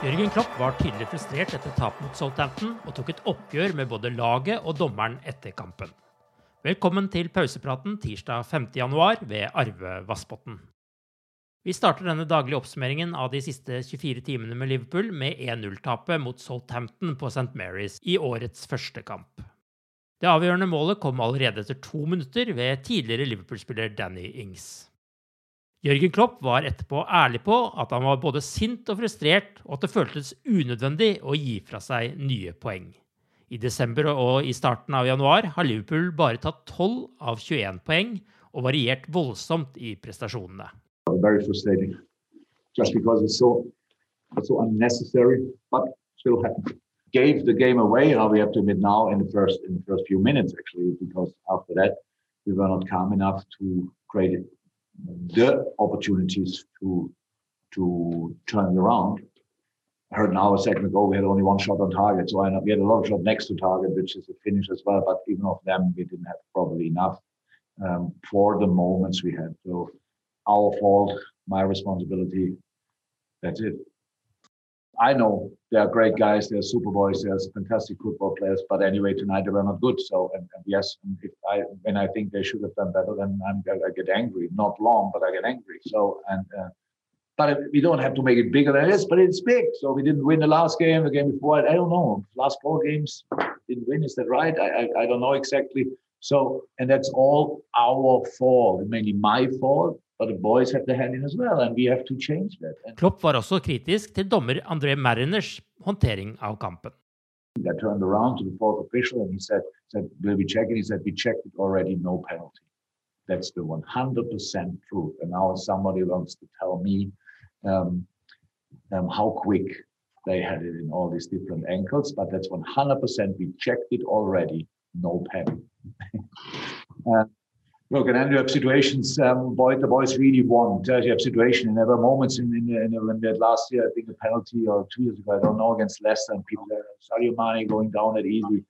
Jørgen Klopp var tydelig frustrert etter tapet mot Southampton og tok et oppgjør med både laget og dommeren etter kampen. Velkommen til pausepraten tirsdag 5.1 ved Arve Vassbotn. Vi starter denne daglige oppsummeringen av de siste 24 timene med Liverpool med 1-0-tapet mot Southampton på St. Mary's i årets første kamp. Det avgjørende målet kom allerede etter to minutter ved tidligere Liverpool-spiller Danny Ings. Jørgen Klopp var etterpå ærlig på at han var både sint og frustrert, og at det føltes unødvendig å gi fra seg nye poeng. I desember og i starten av januar har Liverpool bare tatt 12 av 21 poeng og variert voldsomt i prestasjonene. Just because it's so it's so unnecessary, but still happened. Gave the game away. How we have to admit now in the first in the first few minutes actually, because after that we were not calm enough to create the opportunities to to turn it around. I heard now a second ago we had only one shot on target, so I know we had a lot of shot next to target, which is a finish as well. But even of them, we didn't have probably enough um, for the moments we had. So our fault, my responsibility. That's it. I know they are great guys, they're super boys, they're fantastic football players, but anyway, tonight they were not good. So, and, and yes, if I when I think they should have done better, then I'm, I get angry. Not long, but I get angry. So, and uh, but we don't have to make it bigger than it is, but it's big. So we didn't win the last game, the game before. I don't know. Last four games didn't win. Is that right? I, I, I don't know exactly. So, and that's all our fault, mainly my fault. But the boys have the hand in as well, and we have to change that. Klopp var også kritisk til dommer André Marriners håndtering av kampen. I turned around to the fourth official and he said, said Will we check? He said, We checked already, no penalty. That's the 100% truth. And now somebody wants to tell me um, um, how quick they had it in all these different angles, but that's 100%. We checked it already, no penalty. uh, Look, and then you have situations. Um, boy, the boys really want. Uh, you have situations, and there were moments in, in, in when had last year, I think a penalty or two years ago, I don't know, against Leicester, and people, Sadio Mane going down at easy.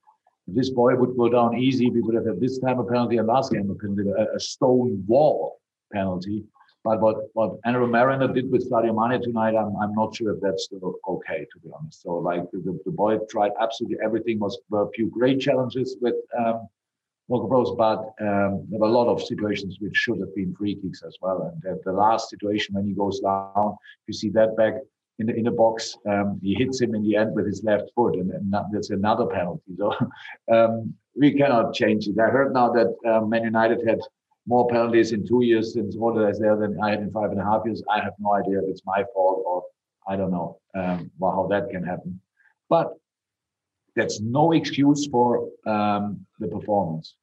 If this boy would go down easy, we would have had this time a penalty and last game a penalty, a, a stone wall penalty. But what what Andrew Marriner did with Sadio Mane tonight, I'm I'm not sure if that's still okay, to be honest. So like the, the boy tried absolutely everything. Was were a few great challenges with. Um, Bros, but um, there were a lot of situations which should have been free kicks as well. And the, last situation when he goes down, you see that back in the in the box, um, he hits him in the end with his left foot, and, and that's another penalty. So um, we cannot change it. I heard now that uh, Man United had more penalties in two years since order as there than I had in five and a half years. I have no idea if it's my fault or I don't know um, well, how that can happen. But that's no excuse for um, the performance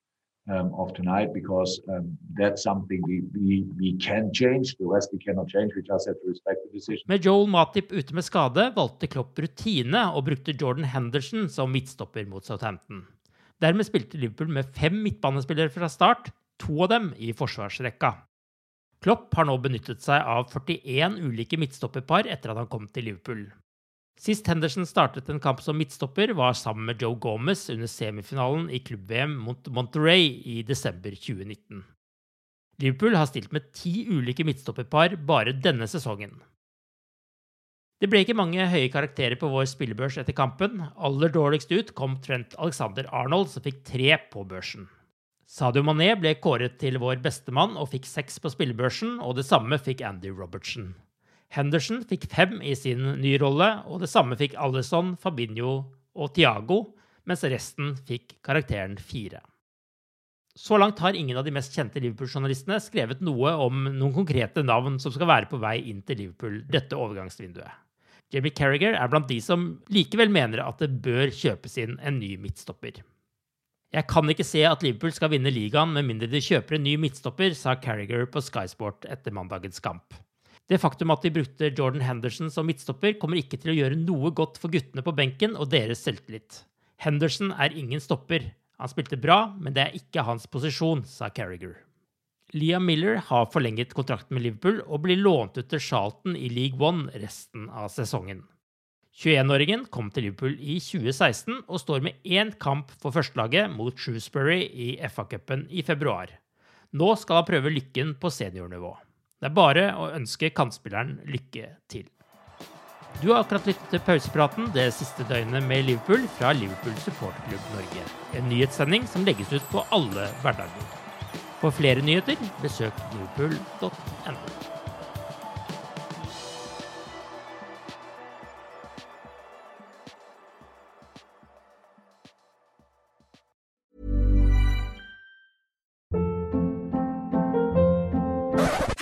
um, of tonight because um, that's something we, we, we can change. The rest we cannot change. We just have to respect the decision. Med Joel Matip ute med skade valgte Klopp rutine og brukte Jordan Henderson som midtstopper mot Southampton. Dermed spilte Liverpool med fem midtbanespillere fra start, to av dem i forsvarsrekka. Klopp har nå benyttet seg av 41 ulike midtstopperpar etter at han kom til Liverpool. Sist Henderson startet en kamp som midtstopper, var sammen med Joe Gomez under semifinalen i klubb-VM mot Monterey i desember 2019. Liverpool har stilt med ti ulike midtstopperpar bare denne sesongen. Det ble ikke mange høye karakterer på vår spillebørs etter kampen. Aller dårligst ut kom Trent Alexander Arnold, som fikk tre på børsen. Sadio Mané ble kåret til vår bestemann og fikk seks på spillebørsen, og det samme fikk Andy Robertson. Henderson fikk fem i sin nye rolle, og det samme fikk Alison, Fabinho og Tiago, mens resten fikk karakteren fire. Så langt har ingen av de mest kjente Liverpool-journalistene skrevet noe om noen konkrete navn som skal være på vei inn til Liverpool dette overgangsvinduet. Jamie Carriger er blant de som likevel mener at det bør kjøpes inn en ny midtstopper. Jeg kan ikke se at Liverpool skal vinne ligaen med mindre de kjøper en ny midtstopper, sa Carriger på Sky Sport etter mandagens kamp. Det faktum at de brukte Jordan Henderson som midtstopper, kommer ikke til å gjøre noe godt for guttene på benken og deres selvtillit. Henderson er ingen stopper. Han spilte bra, men det er ikke hans posisjon, sa Carriger. Liam Miller har forlenget kontrakten med Liverpool og blir lånt ut til Charlton i League One resten av sesongen. 21-åringen kom til Liverpool i 2016 og står med én kamp for førstelaget mot Shrewsbury i FA-cupen i februar. Nå skal han prøve lykken på seniornivå. Det er bare å ønske kantspilleren lykke til. Du har akkurat lyttet til pausepraten det siste døgnet med Liverpool fra Liverpool supporterklubb Norge. En nyhetssending som legges ut på alle hverdager. For flere nyheter, besøk liverpool.no.